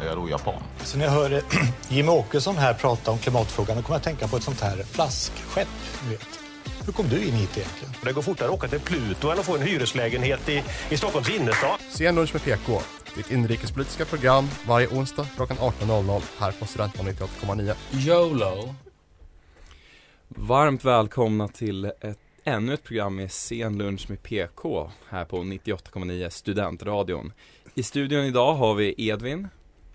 är jag då japan? Så när jag hör eh, Jimmie Åkesson här prata om klimatfrågan då kommer jag att tänka på ett sånt här flaskskepp. Vet. Hur kom du in hit egentligen? Det går fortare att åka till Pluto än att få en hyreslägenhet i, i Stockholms innerstad. Sen med PK, ditt inrikespolitiska program varje onsdag klockan 18.00 här på Studentradion 98,9. YOLO. Varmt välkomna till ett, ännu ett program med sen lunch med PK här på 98,9 Studentradion. I studion idag har vi Edvin.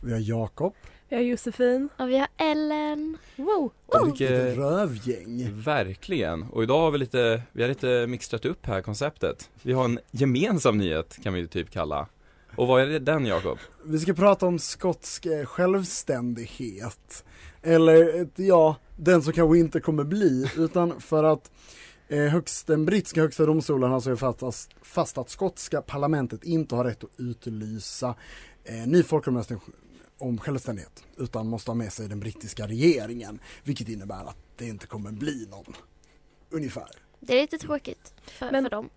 Vi har Jakob. Vi har Josefin. Och vi har Ellen. Wow! Och, Ett rövgäng. Verkligen. Och idag har vi lite, vi har lite mixtrat upp här konceptet. Vi har en gemensam nyhet kan vi typ kalla. Och vad är det den Jakob? Vi ska prata om skotsk eh, självständighet. Eller, ett- ja, den som kanske inte kommer bli, utan för att eh, högst, den brittiska högsta domstolen har slagit fast, fast att skotska parlamentet inte har rätt att utlysa eh, ny folkomröstning om självständighet, utan måste ha med sig den brittiska regeringen, vilket innebär att det inte kommer bli någon, ungefär. Det är lite tråkigt för, Men- för dem.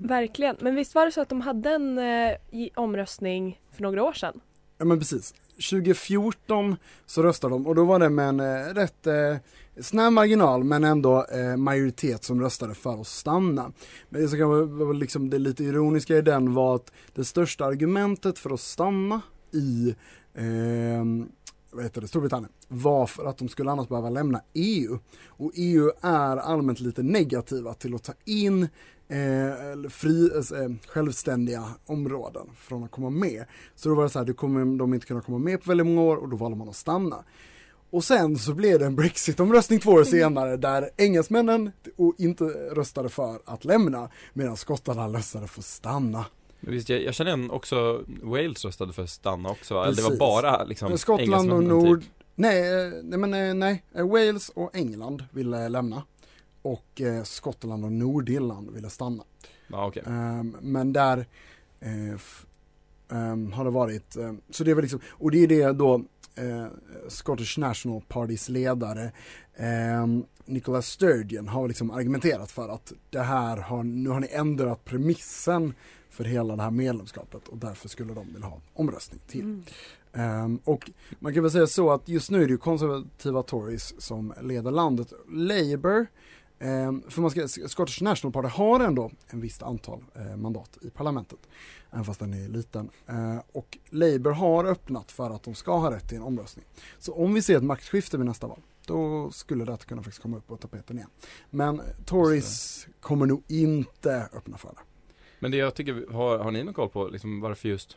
Verkligen. Men visst var det så att de hade en eh, i- omröstning för några år sedan? Ja men precis. 2014 så röstade de och då var det med en eh, rätt eh, snäv marginal men ändå eh, majoritet som röstade för att stanna. Men det som kan vara liksom det lite ironiska i den var att det största argumentet för att stanna i vad heter det, Storbritannien var för att de skulle annars behöva lämna EU. Och EU är allmänt lite negativa till att ta in eh, fri, eh, självständiga områden från att komma med. Så då var det så här, det kommer de inte kunna komma med på väldigt många år och då valde man att stanna. Och sen så blev det en Brexit-omröstning två år senare där engelsmännen inte röstade för att lämna medan skottarna röstade för att stanna. Visst, jag, jag känner igen också Wales röstade för att stanna också va? Eller det var bara liksom Skottland och Nord, typ. nej, eh, nej men eh, nej, Eh, Wales och England ville lämna. Och eh, Skottland och Nordirland ville stanna. Ja okej. Ehm, men där eh, ehm, har det varit, eh, så det är väl liksom, och det är det då eh, Scottish National Partys ledare ehm, Nicola Sturgeon har liksom argumenterat för att det här har, nu har ni ändrat premissen för hela det här medlemskapet och därför skulle de vilja ha omröstning till. Ehm, och man kan väl säga så att just nu är det ju konservativa Tories som leder landet. Labour, ehm, för man ska, Scottish National Party har ändå en visst antal eh, mandat i parlamentet. Även fast den är liten. Eh, och Labour har öppnat för att de ska ha rätt till en omröstning. Så om vi ser ett maktskifte vid nästa val, då skulle det kunna faktiskt komma upp på tapeten igen. Men Tories kommer nog inte öppna för det. Men det jag tycker, har, har ni någon koll på liksom varför just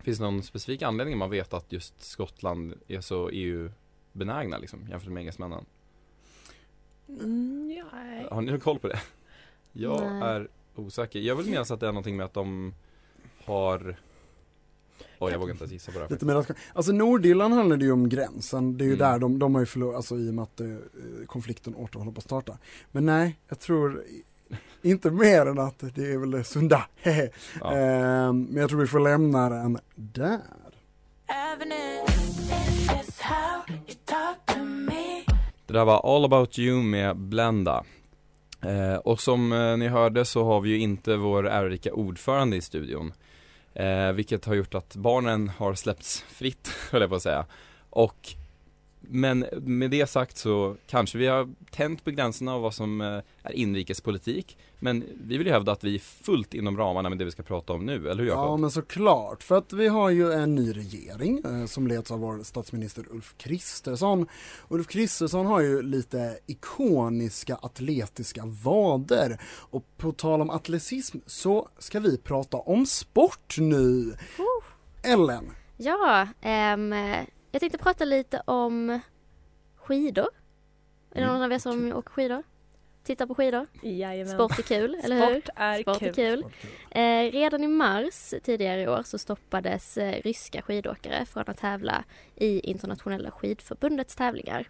Finns det någon specifik anledning man vet att just Skottland är så EU-benägna liksom jämfört med engelsmännen? Mm, ja, nej. Har ni någon koll på det? Jag Nej. är osäker. Jag vill minnas att det är någonting med att de har Oj jag vågar inte ens gissa på det här Lite mer Alltså Nordirland handlar det ju om gränsen, det är ju Mm. där de, de har ju förlorat, alltså i och med att eh, konflikten åter håller på att starta. Men nej, jag tror inte mer än att det är väl det sunda. Ja. Ehm, men jag tror vi får lämna den där. Det där var All about you med Blenda eh, Och som eh, ni hörde så har vi ju inte vår ärorika ordförande i studion eh, Vilket har gjort att barnen har släppts fritt, höll jag på att säga Och Men med det sagt så kanske vi har tänt på gränserna av vad som eh, är inrikespolitik Men vi vill ju hävda att vi är fullt inom ramarna med det vi ska prata om nu, eller hur Jakob? Ja men såklart, för att vi har ju en ny regering eh, som leds av vår statsminister Ulf Kristersson. Ulf Kristersson har ju lite ikoniska atletiska vader och på tal om atletism så ska vi prata om sport nu. Ellen, Ja, ehm, jag tänkte prata lite om skidor. Är det någon av er som åker skidor? Tittar på skidor? Jajamän. Sport är kul, eller hur? Sport är Sport kul. är kul. Eh, redan i mars tidigare i år så stoppades eh, ryska skidåkare från att tävla i internationella skidförbundets tävlingar.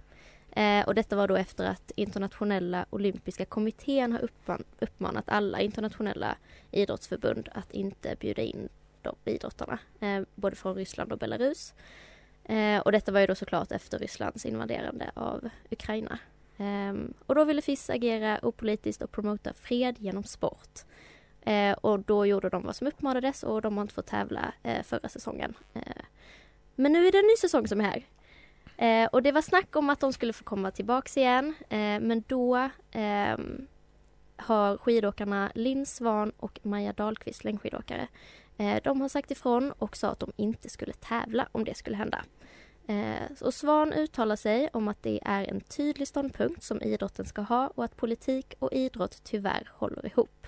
Eh, och detta var då efter att internationella olympiska kommittén har uppman- uppmanat alla internationella idrottsförbund att inte bjuda in de idrottarna, eh, både från Ryssland och Belarus. Eh, och detta var ju då såklart efter Rysslands invaderande av Ukraina. Ehm, och då ville FIS agera opolitiskt och promota fred genom sport. Eh, och då gjorde de vad som uppmanades och de har inte fått tävla eh, förra säsongen. Eh, men nu är det en ny säsong som är här. Eh, och det var snack om att de skulle få komma tillbaks igen eh, men då eh, har skidåkarna Linn Svan och Maja Dahlqvist, längdskidåkare, Eh, de har sagt ifrån och sa att de inte skulle tävla om det skulle hända. Eh, och Svan uttalar sig om att det är en tydlig ståndpunkt som idrotten ska ha och att politik och idrott tyvärr håller ihop.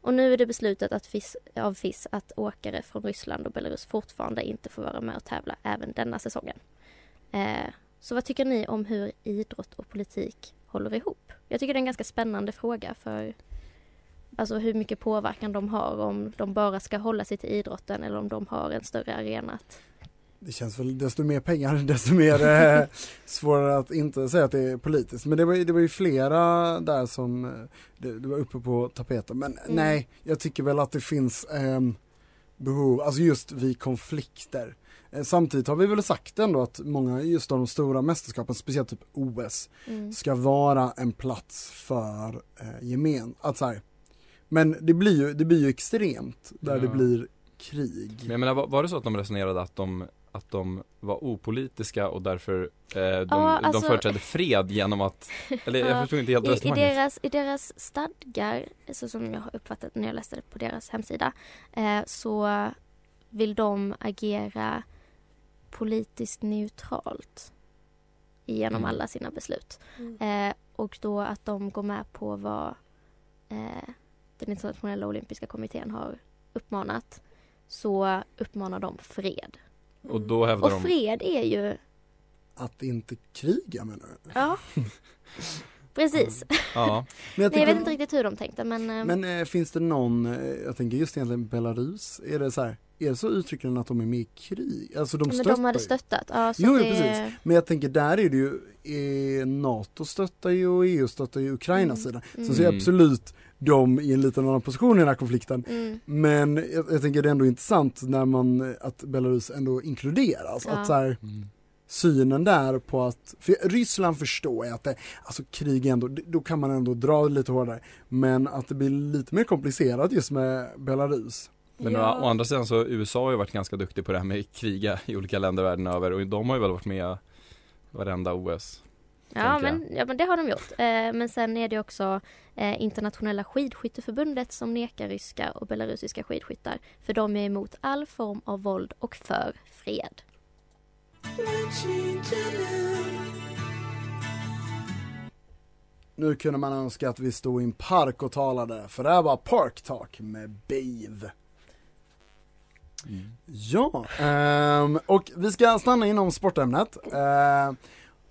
Och nu är det beslutat att FIS, av FIS att åkare från Ryssland och Belarus fortfarande inte får vara med och tävla även denna säsongen. Eh, så vad tycker ni om hur idrott och politik håller ihop? Jag tycker det är en ganska spännande fråga för alltså hur mycket påverkan de har om de bara ska hålla sig till idrotten eller om de har en större arena Det känns väl desto mer pengar desto mer eh, svårare att inte säga att det är politiskt. Men det var, det var ju flera där som eh, det, det var uppe på tapeten. Men Mm. nej, jag tycker väl att det finns ehm, behov, alltså just vid konflikter. Eh, Samtidigt har vi väl sagt ändå att många just av de stora mästerskapen, speciellt typ OS, Mm. ska vara en plats för eh, gemen. Att så här, men det blir ju, det blir ju extremt där Ja. det blir krig. Men jag menar, var, var det så att de resonerade att de, att de var opolitiska och därför eh, de, Ja, alltså- de företrädde fred genom att, eller jag Ja, förstod inte helt I, i, resonemanget. deras, I deras stadgar, så som jag har uppfattat när jag läste det på deras hemsida, eh, så vill de agera politiskt neutralt genom Mm. alla sina beslut. Mm. Eh, och då att de går med på vad eh, den internationella olympiska kommittén har uppmanat så uppmanar de fred. Och då hävdar Och de, fred är ju, Att inte kriga menar du? ja, precis. ja, Men jag Nej, jag vet inte riktigt hur de tänkte men, eh, Men eh, finns det någon, eh, jag tänker just egentligen Belarus, är det så här, är det så uttryckligen att de är med i krig? Alltså de men stöttar de hade stöttat. Ja, så Jo, det, precis. Men jag tänker där är det ju, eh, NATO stöttar ju och EU stöttar ju Ukrainas Mm. sida. Mm. Så ser jag absolut de i en liten annan position i den här konflikten. Mm. Men jag, jag tänker det är ändå intressant när man, att Belarus ändå inkluderas. Ja. Att så här, Mm. synen där på att, för Ryssland förstår jag att det, alltså krig ändå, då kan man ändå dra lite hårdare. Men att det blir lite mer komplicerat just med Belarus. Men å, å andra sidan så USA har ju varit ganska duktig på det här med kriga i olika länder världen över och de har ju väl varit med varenda OS. Ja men, ja men det har de gjort. Eh, men sen är det också eh, internationella skidskytteförbundet som nekar ryska och belarusiska skidskyttar. För de är emot all form av våld och för fred. Nu kunde man önska att vi stod i en park och talade, för det här var Park Talk med Bave. Ja, ehm, och vi ska stanna inom sportämnet eh,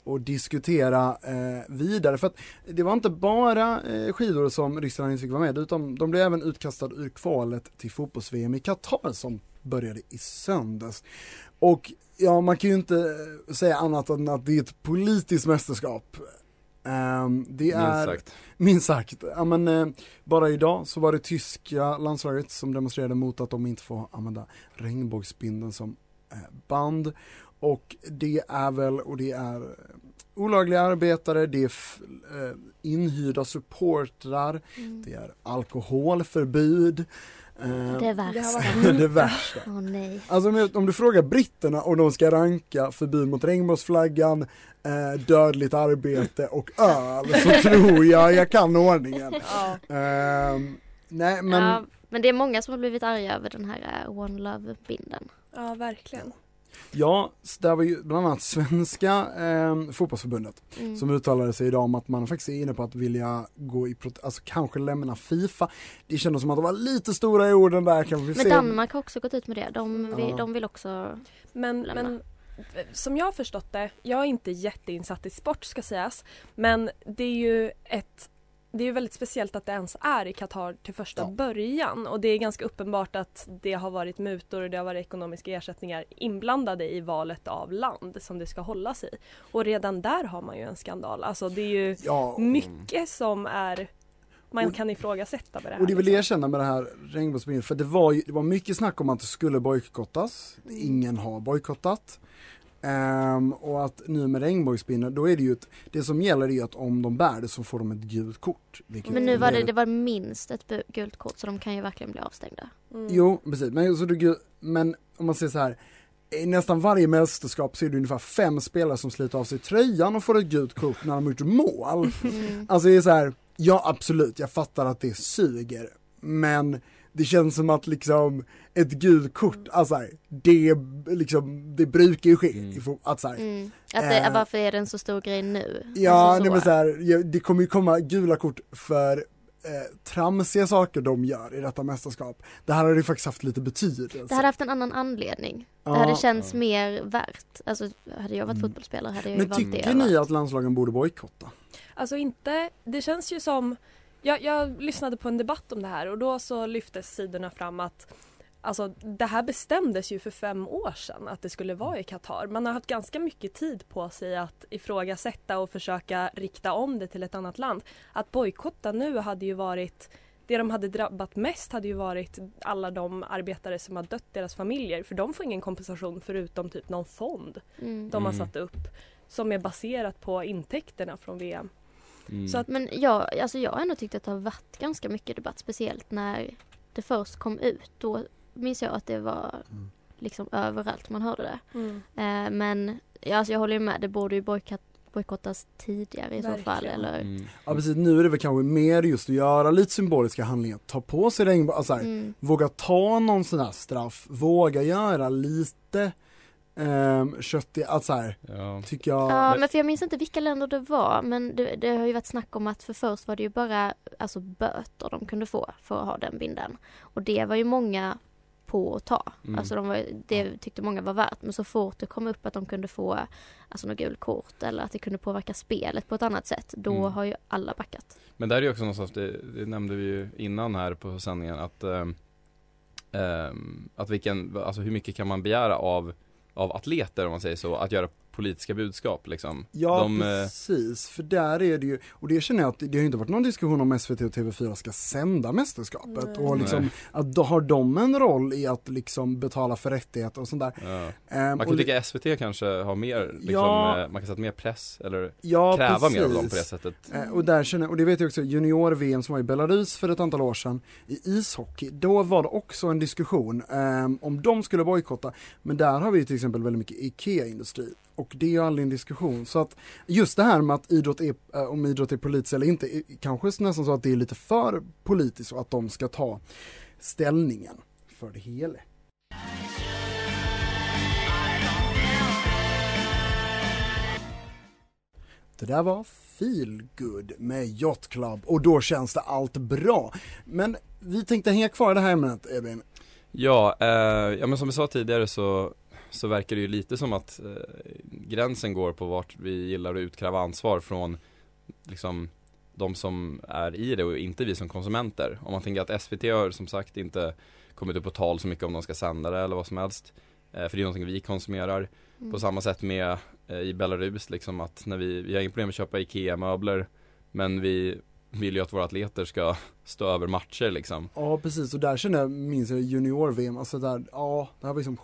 och diskutera eh, vidare för att det var inte bara eh, skidor som Ryssland inte fick vara med utan de blev även utkastade ur kvalet till fotbolls-VM i Qatar som började i söndags. Och ja, man kan ju inte eh, säga annat än att det är ett politiskt mästerskap. Ehm, det Minst är sagt. Minst sagt. Ja, men, eh, bara idag så var det tyska landslaget som demonstrerade mot att de inte får använda regnbågsbindeln som eh, band. Och det är väl, och det är eh, olagliga arbetare, det är eh, inhyrda supportrar, Mm. det är alkoholförbud. eh, Det värsta. det värsta. Åh nej. Alltså om, om du frågar britterna och de ska ranka förbud mot regnbågsflaggan, eh, dödligt arbete och öl så tror jag jag kan ordningen. Ja. Ehm, nej men Ja, men det är många som har blivit arga över den här eh, One Love-bindeln. ja, verkligen. Ja, där var ju bland annat svenska eh, fotbollsförbundet Mm. som uttalade sig idag om att man faktiskt är inne på att vilja gå i, prot- alltså kanske lämna Fifa. Det kändes som att de var lite stora i orden där kanske vi Men se. Danmark har också gått ut med det. De vill, Ja. de vill också... Men, Lämna. men som jag har förstått det, jag är inte jätteinsatt i sport ska sägas, men det är ju ett det är ju väldigt speciellt att det ens är i Qatar till första början och det är ganska uppenbart att det har varit mutor och det har varit ekonomiska ersättningar inblandade i valet av land som det ska hållas i. Och redan där har man ju en skandal. Alltså det är ju Ja. mycket som är man Och- kan ifrågasätta med det här. Och det väl det liksom. jag känner med det här regnbågsbindeln, för det var, ju, det var mycket snack om att det skulle bojkottas, ingen har bojkottat. Ehm, och att nu med regnbågsbindeln, då är det ju ett, det som gäller är ju att om de bär det så får de ett gult kort. Men nu var det, det var minst ett gult kort så de kan ju verkligen bli avstängda. Mm. Jo, precis. Men, så det, men om man säger så här, i nästan varje mästerskap så är det ungefär fem spelare som sliter av sig tröjan och får ett gult kort när de har gjort mål. Mm. Alltså det är så här, ja absolut, jag fattar att det suger, men det känns som att liksom ett gult kort, alltså här, det, liksom, det brukar ju ske. fo- Att så här, Mm. Att det, Eh. varför är det en så stor grej nu? Ja, Alltså nej, men så här, ja, det kommer ju komma gula kort för eh, tramsiga saker de gör i detta mästerskap. Det här har ju faktiskt haft lite betydelse. Det hade haft en annan anledning. Ja. Det hade känts mer värt. Alltså hade jag varit fotbollsspelare hade jag ju Men valt det. tycker över ni att landslagen borde bojkotta? Alltså inte, det känns ju som jag, jag lyssnade på en debatt om det här och då så lyftes sidorna fram att Alltså det här bestämdes ju för fem år sedan att det skulle vara i Qatar. Man har haft ganska mycket tid på sig att ifrågasätta och försöka rikta om det till ett annat land. Att bojkotta nu hade ju varit det de hade drabbat mest hade ju varit alla de arbetare som har dött, deras familjer. För de får ingen kompensation förutom typ någon fond Mm. de har Mm. satt upp. Som är baserat på intäkterna från VM. Mm. Så att, Men jag, alltså jag har ändå tyckt att det har varit ganska mycket debatt, speciellt när det först kom ut. Då minns jag att det var liksom överallt man hörde det. Mm. Eh, men ja, alltså jag håller ju med, det borde ju bojkott, bojkottas tidigare i så fall. Verkligen. Eller, Mm. Ja precis, nu är det väl kanske mer just att göra lite symboliska handlingar, ta på sig regnbåge, alltså Mm. våga ta någon sån här straff, våga göra lite um, köttig, alltså här, Ja. tycker jag. Ja, men för jag minns inte vilka länder det var, men det, det har ju varit snack om att för först var det ju bara alltså böter de kunde få för att ha den bindeln. Och det var ju många på att ta. Mm. Alltså de var, det tyckte många var värt. Men så fort det kom upp att de kunde få alltså något gult kort eller att det kunde påverka spelet på ett annat sätt, då Mm. har ju alla backat. Men där är ju också någonstans, det, det nämnde vi ju innan här på sändningen att ehm, att vilken, alltså hur mycket kan man begära av, av atleter om man säger så, att göra politiska budskap liksom. Ja De, eh, precis, för där är det ju, och det känner jag att det har inte varit någon diskussion om SVT och TV4 ska sända mästerskapet Nej. och liksom Nej. att då har de en roll i att liksom betala för rättigheter och sånt där. ja. Ehm, Man kan och det- tycka SVT kanske har mer, liksom, Ja. eh, man kan sätta mer press eller Ja, kräva mer av dem på det precis. sättet. Eh, Och där känner, och det vet jag också, junior-VM som var i Belarus för ett antal år sedan i ishockey, då var det också en diskussion ehm, om de skulle bojkotta. Men där har vi till exempel väldigt mycket IKEA-industri och det är ju aldrig en diskussion. Så att just det här med att idrott är, eh, om idrott är politiskt eller inte, är kanske nästan så att det är lite för politiskt och att de ska ta ställningen för det hela. Det där var Feel Good med Yacht Club och då känns det allt bra. Men vi tänkte hänga kvar i det här ämnet Edvin. Ja, eh, ja men som vi sa tidigare så, så verkar det ju lite som att eh, gränsen går på vart vi gillar att utkräva ansvar från liksom de som är i det och inte vi som konsumenter. Om man tänker att SVT har som sagt inte kommit upp på tal så mycket om de ska sända det eller vad som helst. Eh, för det är någonting vi konsumerar. Mm. På samma sätt med eh, i Belarus liksom att när vi, vi har inget problem med att köpa IKEA-möbler men vi vill ju att våra atleter ska stå över matcher liksom. Ja precis och där känner jag, minns jag junior-VM, alltså där, ja det här var liksom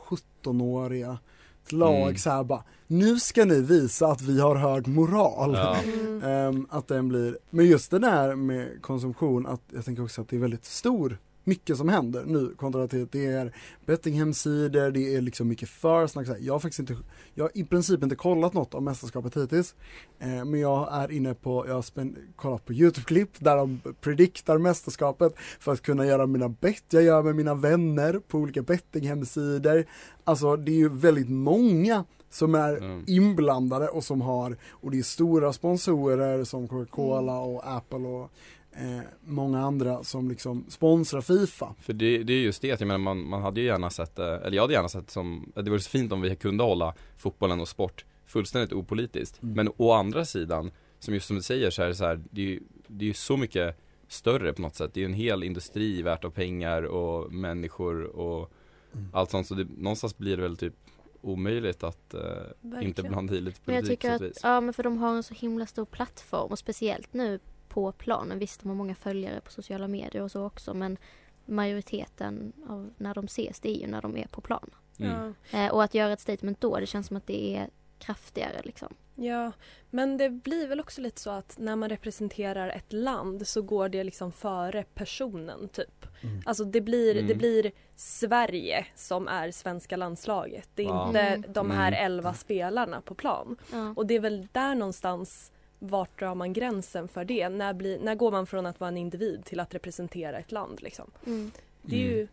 17-åriga ett lag Mm. så här bara, nu ska ni visa att vi har hög moral. Ja. Mm. Ehm, att den blir, men just det där med konsumtion, att jag tänker också att det är väldigt stor mycket som händer nu kontra till att det är bettinghemsidor, det är liksom mycket försnack. Jag har faktiskt inte, jag har i princip inte kollat något om mästerskapet hittills. Eh, men jag är inne på, jag har spän, kollat på YouTube-klipp där de prediktar mästerskapet för att kunna göra mina bett jag gör med mina vänner på olika bettinghemsidor. Alltså det är ju väldigt många som är Mm. inblandade och som har, och det är stora sponsorer som Coca-Cola och Apple och eh, många andra som liksom sponsrar Fifa. För det, det är just det, att jag menar man, man hade ju gärna sett det, eller jag hade gärna sett som, det vore så fint om vi kunde hålla fotbollen och sport fullständigt opolitiskt. Mm. Men å andra sidan, som just som du säger så är det så här, det är ju det är så mycket större på något sätt. Det är ju en hel industri värt av pengar och människor och Mm. allt sånt. Så det, någonstans blir det väl typ omöjligt att eh, inte blanda i lite Men jag politik tycker på att, ja men för de har en så himla stor plattform och speciellt nu på planen. Visst, de har många följare på sociala medier och så också men majoriteten av när de ses det är ju när de är på plan. Mm. Eh, och att göra ett statement då, det känns som att det är kraftigare liksom. Ja, men det blir väl också lite så att när man representerar ett land så går det liksom före personen typ. Mm. Alltså det blir, Mm. det blir Sverige som är svenska landslaget. Det är Ja. inte Mm. de här Mm. elva spelarna på plan. Ja. Och det är väl där någonstans vart drar man gränsen för det? När, blir, när går man från att vara en individ till att representera ett land liksom? Mm. Det är ju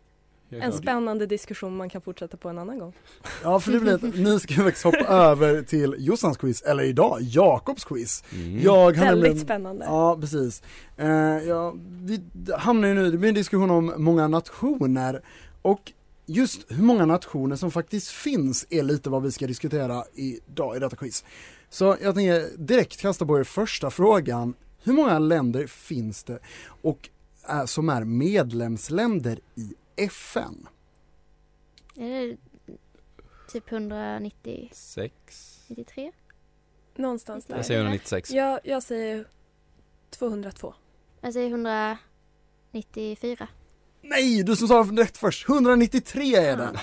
Helt en spännande diskussion man kan fortsätta på en annan gång. Ja för det blir ett, nu ska vi faktiskt hoppa över till Jossans quiz, eller idag Jakobs quiz. Mm. Jag Väldigt nämligen- spännande. Ja, precis. Eh, ja, vi hamnar ju nu, det blir en diskussion om många nationer och just hur många nationer som faktiskt finns är lite vad vi ska diskutera idag i detta quiz. Så jag tänker direkt kasta på er första frågan. Hur många länder finns det och är, som är medlemsländer i FN? Är det typ 190, Sex. 93? Någonstans där. Jag säger 196. Jag, jag säger 202. Jag säger 194. Nej, du som sa rätt först. 193 är det.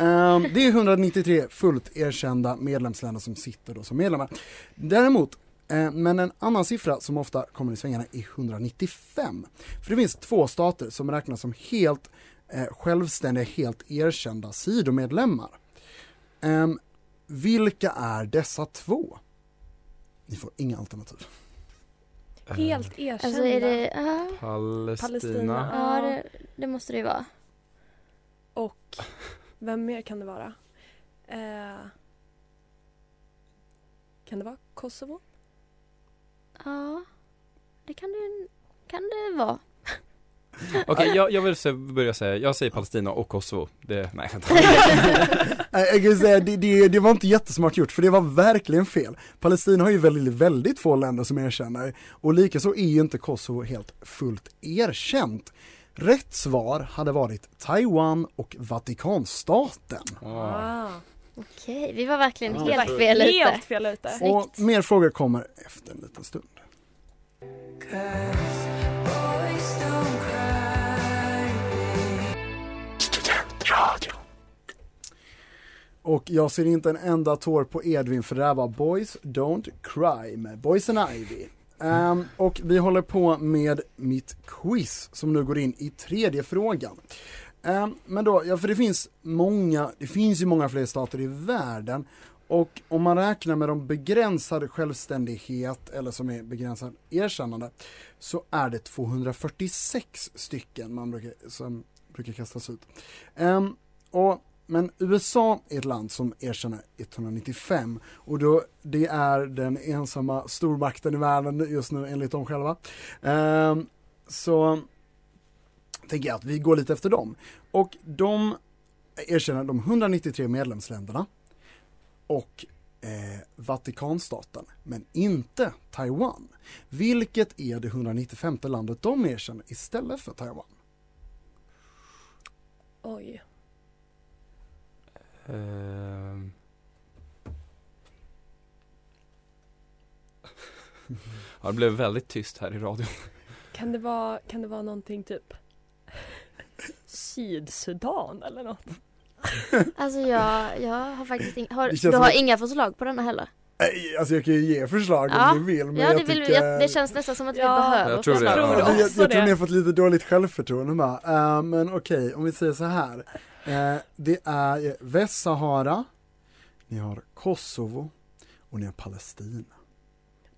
Ehm, det är 193 fullt erkända medlemsländer som sitter då som medlemmar. Däremot, eh, men en annan siffra som ofta kommer i svängarna är 195. För det finns två stater som räknas som helt eh, självständiga, helt erkända sidomedlemmar. Ehm, vilka är dessa två? Ni får inga alternativ. Helt erkända. Alltså är det, ja, Palestina. Palestina. ja det, det måste det ju vara. Och vem mer kan det vara? Eh, kan det vara Kosovo? Ja, det kan det, kan det vara. Okej, jag, jag vill se, börja säga, jag säger Palestina och Kosovo. Det, nej, Jag kan säga, det, det, det var inte jättesmart gjort för det var verkligen fel. Palestina har ju väldigt, väldigt få länder som erkänner och likaså är ju inte Kosovo helt fullt erkänt. Rätt svar hade varit Taiwan och Vatikanstaten. Ah. Okej, vi var verkligen Ja. helt fel ute. Helt fel ute. Och mer frågor kommer efter en liten stund. Och jag ser inte en enda tår på Edvin för det här var Boys Don't Cry med Boys and Ivy. Um, och vi håller på med mitt quiz som nu går in i tredje frågan. Um, men då, ja för det finns många, det finns ju många fler stater i världen och om man räknar med de begränsade självständighet eller som är begränsad erkännande så är det 246 stycken man brukar, som brukar kastas ut. Um, och, men USA är ett land som erkänner 195 och då, det är den ensamma stormakten i världen just nu enligt dem själva. Eh, så tänker jag att vi går lite efter dem. Och de erkänner de 193 medlemsländerna och eh, Vatikanstaten, men inte Taiwan. Vilket är det 195 landet de erkänner istället för Taiwan? Oj. Ehm. Ja, det blev väldigt tyst här i radion. Kan det vara, kan det vara någonting typ Sydsudan eller något? Alltså jag, jag har faktiskt inga, har, Det du har inga förslag på denna heller? Nej, Alltså jag kan ju ge förslag Ja. om ni vill men ja, jag det, vill, tycker... jag, det känns nästan som att vi Ja, behöver jag tror det. förslag. Jag tror Alltså, jag, också jag tror det. ni har fått lite dåligt självförtroende med. Uh, men okej, om vi säger så här. Eh, det är Västsahara, ni har Kosovo och ni har Palestina.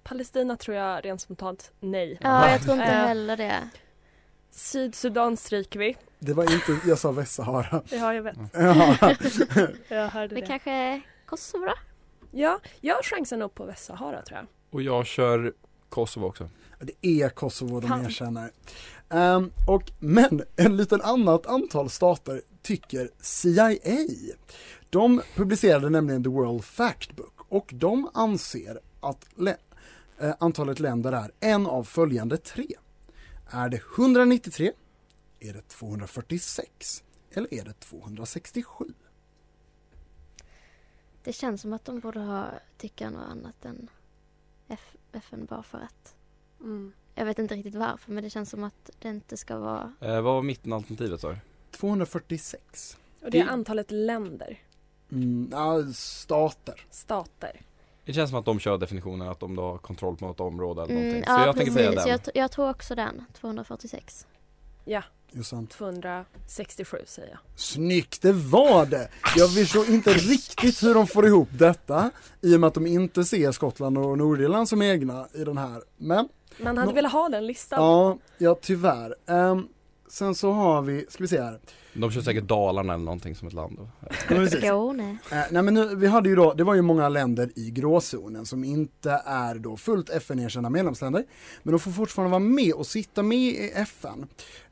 Palestina tror jag rent spontant nej. Ja, jag tror inte Eh, heller det. Sydsudan stryker vi. Det var inte, jag sa Västsahara. Ja, jag vet. Ja. Jag hörde Det det. kanske Kosovo då? Ja, jag chansar nog på Västsahara tror jag. Och jag kör Kosovo också. Det är Kosovo de Fan. erkänner. Ehm, och, men en liten annat antal stater tycker CIA. De publicerade nämligen The World Factbook och de anser att lä- eh, antalet länder är en av följande tre. Är det 193? Är det 246? Eller är det 267? Det känns som att de borde ha tycka något annat än F- FN bara för att. Mm. Jag vet inte riktigt varför men det känns som att det inte ska vara Eh, vad var mittenalternativet sa du? 246. Och det är Det- antalet länder, Mm, ja, stater. stater. Det känns som att de kör definitionen att de då har kontroll på något område eller någonting. Mm, Så ja, jag tänker säga den. Jag, jag tror också den, 246. Ja, Jossan. 267 säger jag. Snyggt, det var det! Jag förstår inte riktigt hur de får ihop detta i och med att de inte ser Skottland och Nordirland som egna i den här. Men Man hade Nå- velat ha den listan. ja, ja tyvärr. Ehm, sen så har vi, ska vi se här. De kör säkert Dalarna eller någonting som ett land. Skåne. Eh, nej men nu, vi hade ju då, det var ju många länder i gråzonen som inte är då fullt FN-erkända medlemsländer. Men de får fortfarande vara med och sitta med i FN.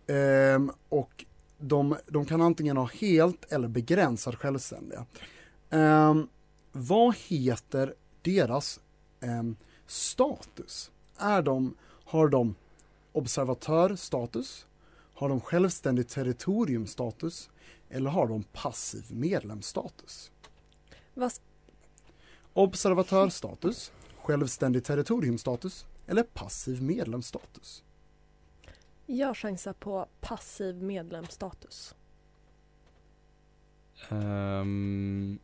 Ehm, och de, de kan antingen ha helt eller begränsad självständiga. Ehm, vad heter deras ehm, status? Är de, har de observatörstatus? Har de självständig territoriumstatus? Eller har de passiv medlemsstatus? Vad s- Observatörstatus, självständig territoriumstatus eller passiv medlemsstatus? Jag chansar på passiv medlemsstatus. Ehm,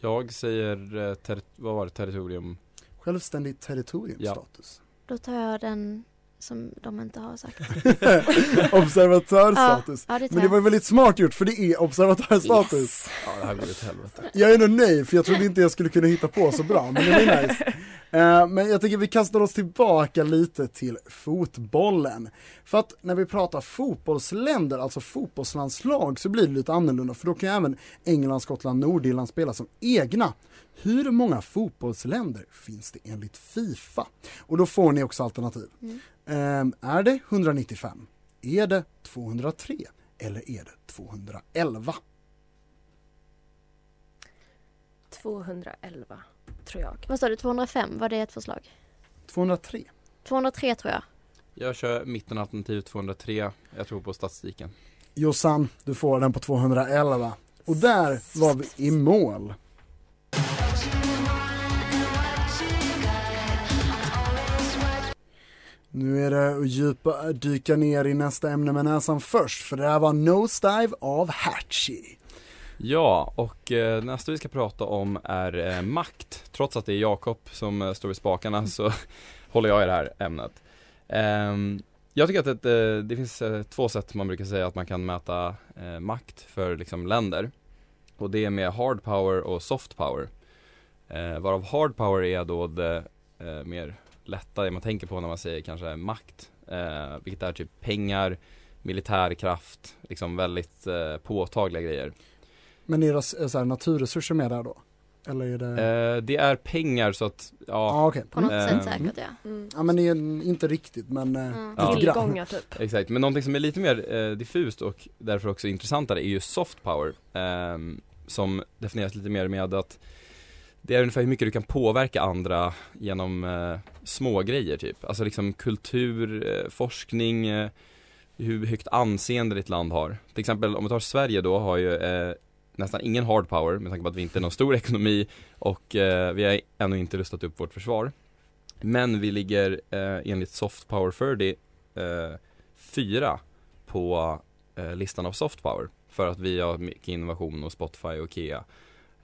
jag säger, eh, ter- vad var det, territorium? Självständig territoriumstatus. Då tar jag den som de inte har sagt. Observatörstatus. Ja, ja, det Men det var väldigt smart gjort för det är observatörstatus. Yes. Ja det här blir ett helvete. Jag är nog nöjd för jag trodde inte jag skulle kunna hitta på så bra men det var nice. Eh, Men jag tycker vi kastar oss tillbaka lite till fotbollen. För att när vi pratar fotbollsländer, alltså fotbollslandslag, så blir det lite annorlunda för då kan även England, Skottland, Nordirland spela som egna. Hur många fotbollsländer finns det enligt Fifa? Och då får ni också alternativ. Mm. Eh, Är det 195? Är det 203? Eller är det 211? 211 tror jag. Vad sa du, 205? Var det ett förslag? 203. 203 tror jag. Jag kör mittenalternativ 203. Jag tror på statistiken. Jossan, du får den på 211. Och där var vi i mål. Nu är det att djupa, dyka ner i nästa ämne med näsan först, för det där var Nosedive av Hatchie. Ja, och eh, nästa vi ska prata om är eh, makt. Trots att det är Jakob som eh, står vid spakarna så håller jag i det här ämnet. Ehm, jag tycker att ett, eh, det finns eh, två sätt man brukar säga att man kan mäta eh, makt för liksom länder. Och det är med hard power och soft power. Varav hard power är då det mer lätta, det man tänker på när man säger kanske makt. Eh, vilket är typ pengar, militärkraft, liksom väldigt eh, påtagliga grejer. Men är det så här, naturresurser med där då? Eller är det... Eh, det är pengar så att, ja, Ja, okej. På något Eh, sätt säkert ja. Mm. Ja men det är inte riktigt men eh, Mm. Ja. Tillgångar typ. exakt. Men någonting som är lite mer eh, diffust och därför också intressantare är ju soft power. ehm, som definieras lite mer med att det är ungefär hur mycket du kan påverka andra genom eh, små grejer typ. Alltså liksom kultur, eh, forskning, eh, hur högt anseende ditt land har. Till exempel om vi tar Sverige då har ju eh, nästan ingen hard power med tanke på att vi inte är någon stor ekonomi och eh, vi har ännu inte rustat upp vårt försvar. Men vi ligger eh, enligt soft power 30 eh, fyra på eh, listan av soft power. För att vi har mycket innovation och Spotify och Ikea,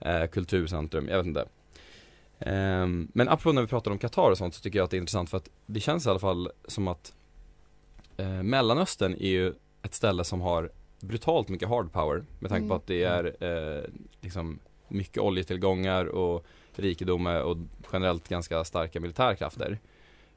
eh, kulturcentrum, jag vet inte. Ehm, men apropå när vi pratar om Qatar och sånt så tycker jag att det är intressant för att det känns i alla fall som att eh, Mellanöstern är ju ett ställe som har brutalt mycket hard power med tanke på Mm. att det är eh, liksom mycket oljetillgångar och rikedomar och generellt ganska starka militärkrafter.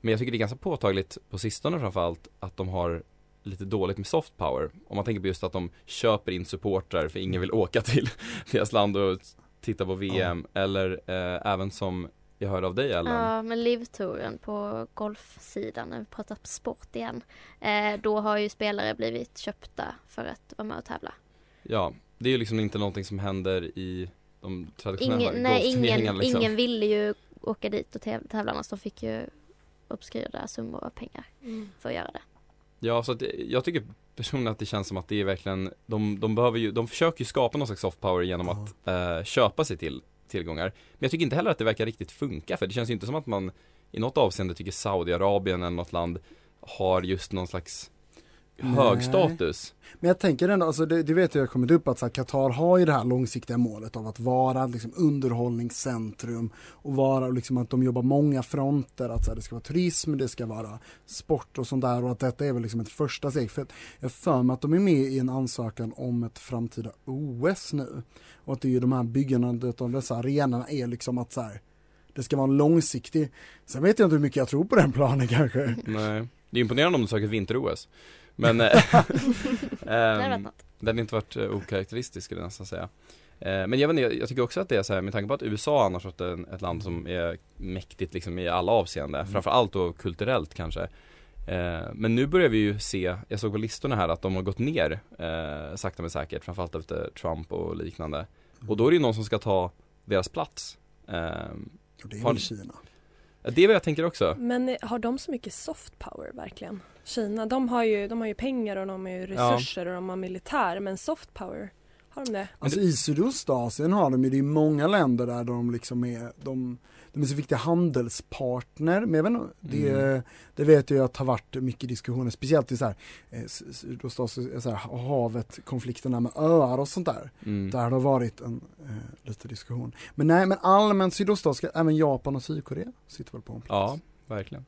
Men jag tycker det är ganska påtagligt på sistone framförallt att de har lite dåligt med soft power. Om man tänker på just att de köper in supportrar för ingen vill åka till deras land och titta på VM. Eller eh, även som jag hörde av dig Ellen. Ja, men livtouren på golfsidan, när vi pratar sport igen. Eh, då har ju spelare blivit köpta för att vara med och tävla. Ja, det är ju liksom inte någonting som händer i de traditionella Ingen, nej, ingen, liksom. ingen ville ju åka dit och täv- tävla annars. De fick ju obskyra summor av pengar Mm. för att göra det. Ja, så att jag tycker personligen att det känns som att det är verkligen, de, de behöver ju, de försöker ju skapa någon slags soft power genom att eh, köpa sig till tillgångar. Men jag tycker inte heller att det verkar riktigt funka, för det känns ju inte som att man i något avseende tycker Saudiarabien eller något land har just någon slags hög Nej. status. Men jag tänker ändå, alltså det, det vet jag har kommit upp att Qatar har ju det här långsiktiga målet av att vara liksom, underhållningscentrum och vara liksom att de jobbar många fronter, att så här, det ska vara turism, det ska vara sport och sånt där och att detta är väl liksom ett första steg. För jag för mig att de är med i en ansökan om ett framtida OS nu. Och att det är ju de här byggandet av dessa arenorna är liksom att så här, det ska vara en långsiktig, sen vet jag inte hur mycket jag tror på den planen kanske. Nej, det är imponerande om du söker vinter-OS. Men eh, ehm, något. den hade inte varit eh, okaraktäristisk skulle jag nästan säga. Eh, Men jag, vet inte, jag, tycker också att det är så här med tanke på att USA annars en, ett land som är mäktigt liksom i alla avseenden, Mm. framförallt då kulturellt kanske. Eh, Men nu börjar vi ju se, jag såg på listorna här att de har gått ner eh, sakta men säkert, framförallt efter Trump och liknande. Och då är det ju någon som ska ta deras plats. Eh, Och det är Har- väl Kina. Det är vad jag tänker också. Men eh, har de så mycket soft power verkligen? Kina, de har ju, de har ju pengar och de har ju resurser och de har militär men soft power, har de det? Alltså i Sydostasien har de ju, det är många länder där de liksom är, de, de är så viktiga handelspartner, men vet inte, det, Mm. det vet jag att det har varit mycket diskussioner, speciellt i så här, eh, S- Sydostasien, så här, havet, konflikterna med öar och sånt där. Mm. Där har det varit en, eh, lite diskussion. Men nej, men allmänt Sydostasien, även Japan och Sydkorea sitter väl på en plats. Ja, verkligen.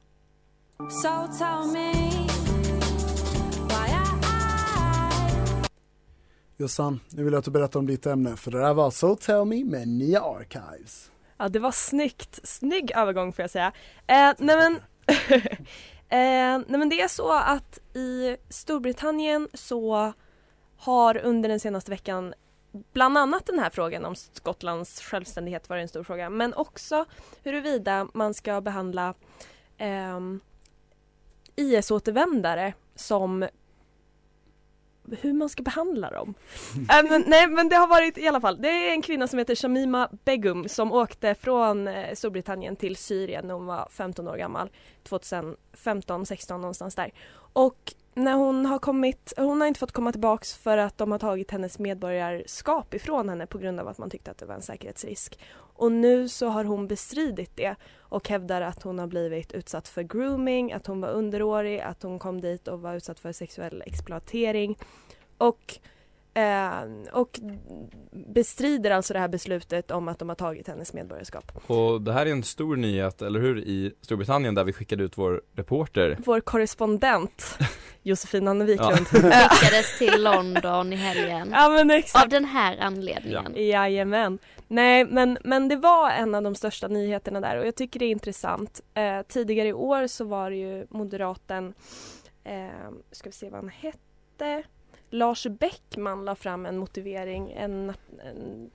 So tell me Jossan, nu vill jag att du berättar om ditt ämne, för det där var So Tell Me med Nia Archives. Ja det var snyggt, snygg övergång får jag säga. Eh, nej men eh, nej men det är så att i Storbritannien så har under den senaste veckan bland annat den här frågan om Skottlands självständighet varit en stor fråga men också huruvida man ska behandla eh, IS-återvändare som hur man ska behandla dem. Äh, men, nej men det har varit i alla fall, det är en kvinna som heter Shamima Begum som åkte från eh, Storbritannien till Syrien när hon var 15 år gammal. 2015, 16 någonstans där. Och när hon har kommit, hon har inte fått komma tillbaks för att de har tagit hennes medborgarskap ifrån henne på grund av att man tyckte att det var en säkerhetsrisk. Och nu så har hon bestridit det och hävdar att hon har blivit utsatt för grooming, att hon var underårig, att hon kom dit och var utsatt för sexuell exploatering. Och, eh, och bestrider alltså det här beslutet om att de har tagit hennes medborgarskap. Och det här är en stor nyhet, eller hur, i Storbritannien där vi skickade ut vår reporter. Vår korrespondent Josefin Anne Wiklund. Hon skickades till London i helgen. Ja men exakt. Av den här anledningen. Ja. Jajamän. Nej men, men det var en av de största nyheterna där och jag tycker det är intressant. Eh, tidigare i år så var det ju moderaten, eh, ska vi se vad han hette, Lars Bäckman la fram en motivering, en, en,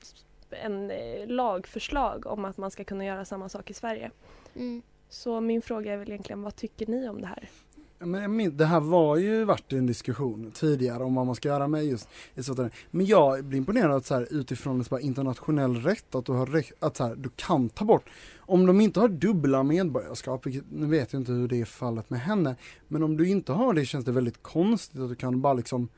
en eh, lagförslag om att man ska kunna göra samma sak i Sverige. Mm. Så min fråga är väl egentligen vad tycker ni om det här? Men det här var ju varit en diskussion tidigare om vad man ska göra med just ett sådant. Men jag blir imponerad att så här, utifrån så här, internationell rätt att du har rätt, att så här, du kan ta bort om de inte har dubbla medborgarskap, vilket, nu vet jag inte hur det är fallet med henne, men om du inte har det känns det väldigt konstigt att du kan bara liksom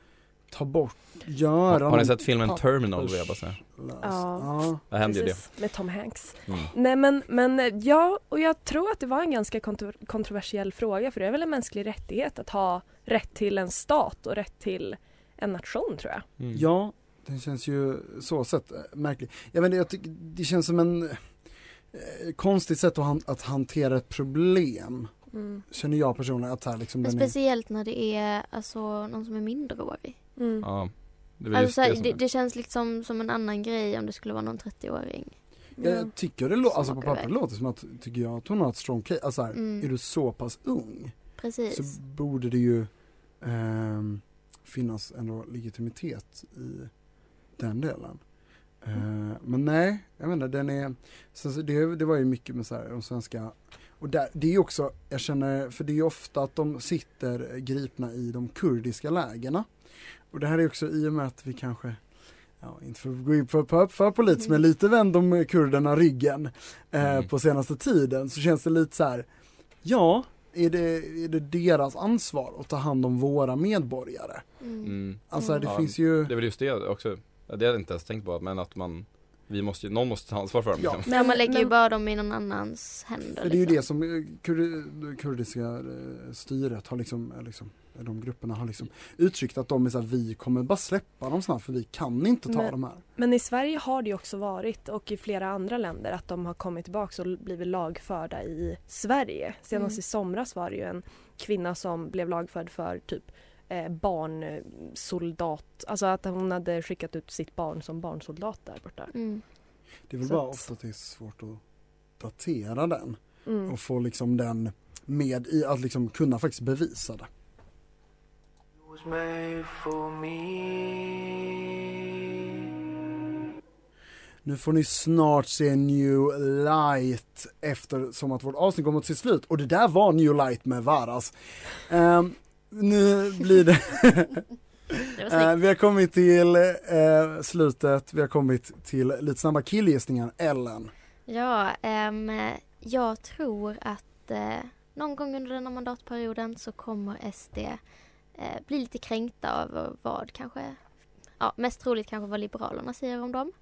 ta bort, göra Har, ni sett filmen Terminal vill jag bara säga? Ja. Där händer ju det. med Tom Hanks. Mm. Nej men, men ja, och jag tror att det var en ganska kontro- kontroversiell fråga för det är väl en mänsklig rättighet att ha rätt till en stat och rätt till en nation tror jag. Mm. Ja, den känns ju så sett eh, märklig. Jag vet jag tycker det känns som en eh, konstigt sätt att, han, att hantera ett problem. Mm. Känner jag personligen att här liksom den är, speciellt när det är alltså någon som är minderårig. Mm. Ja, det Alltså det det, det känns liksom som en annan grej om det skulle vara någon 30-åring. jag tycker det låter, alltså på pappret låter som att, tycker jag att hon har ett strong case, alltså här, Mm. är du så pass ung Precis. så borde det ju ehm, finnas ändå legitimitet i den delen. Mm. Eh, men nej, jag menar den är, så, så det, det var ju mycket med så här, de svenska och där, det är ju också, jag känner, för det är ju ofta att de sitter gripna i de kurdiska lägena. Och det här är också i och med att vi kanske, ja inte för att gå in för, för, för politiskt, men lite vänd de kurderna ryggen eh, Mm. på senaste tiden så känns det lite så här, ja, är det, är det deras ansvar att ta hand om våra medborgare? Mm. Alltså det Ja, finns ju... Det är väl just det också. Ja, Det hade jag inte ens tänkt på, men att man vi måste, ju- någon måste ta ansvar för dem Ja. liksom. Men man lägger ju bara dem i någon annans händer. För det är ju liksom. det som eh, kur, kurdiska eh, styret har liksom, eh, liksom, de grupperna har liksom uttryckt att de är så här, vi kommer bara släppa dem snart för vi kan inte ta Men- de här. Men i Sverige har det ju också varit och i flera andra länder att de har kommit tillbaka och blivit lagförda i Sverige. Senast Mm. i somras var det ju en kvinna som blev lagförd för typ eh, barnsoldat, alltså att hon hade skickat ut sitt barn som barnsoldat där borta. Mm. Det är väl Så bara att- ofta att det är svårt att datera den Mm. och få liksom den med i att liksom kunna faktiskt bevisa det. Nu får ni snart se New Light eftersom att vårt avsnitt kommer till slut och det där var New Light med Varas. Ehm, nu blir det snyggt. vi har kommit till eh, slutet, vi har kommit till lite snabba killgissningar. Ellen, Ja, ehm, jag tror att eh, någon gång under den här mandatperioden så kommer SD bli lite kränkta över vad kanske, ja mest troligt kanske vad Liberalerna säger om dem.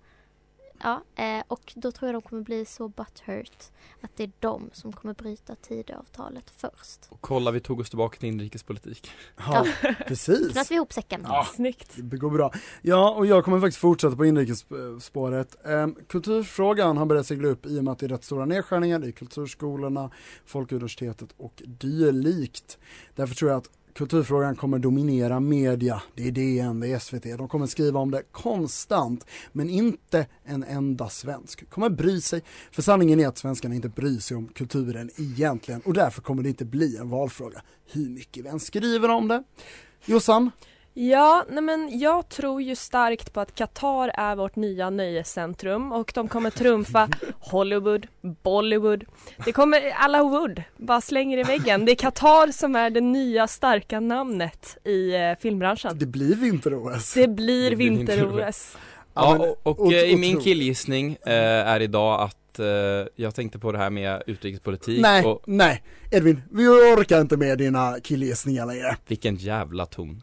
Ja, eh, och då tror jag de kommer bli så butthurt att det är de som kommer bryta Tidöavtalet först. Och kolla, vi tog oss tillbaka till inrikespolitik. ja, precis. Knöt vi ihop säcken. Ja. Snyggt. Det går bra. Ja, och jag kommer faktiskt fortsätta på inrikesspåret. Ehm, kulturfrågan har börjat segla upp i och med att det är rätt stora nedskärningar i kulturskolorna, Folkuniversitetet och dylikt. Därför tror jag att kulturfrågan kommer dominera media. Det är DN, det är SVT. De kommer skriva om det konstant. Men inte en enda svensk kommer bry sig. För sanningen är att svenskarna inte bryr sig om kulturen egentligen. Och därför kommer det inte bli en valfråga. Hur mycket vi än skriver om det. Jossan? Ja, nej men jag tror ju starkt på att Qatar är vårt nya nöjescentrum och de kommer trumfa Hollywood, Bollywood. Det kommer alla wood, bara slänger i väggen. Det är Qatar som är det nya starka namnet i eh, filmbranschen. Det blir vinter-OS. Det blir vinter-OS. Ja, och, och ot- eh, i min killgissning eh, är idag att eh, jag tänkte på det här med utrikespolitik Nej, och nej. Edvin, vi orkar inte med dina killgissningar längre. vilken jävla ton.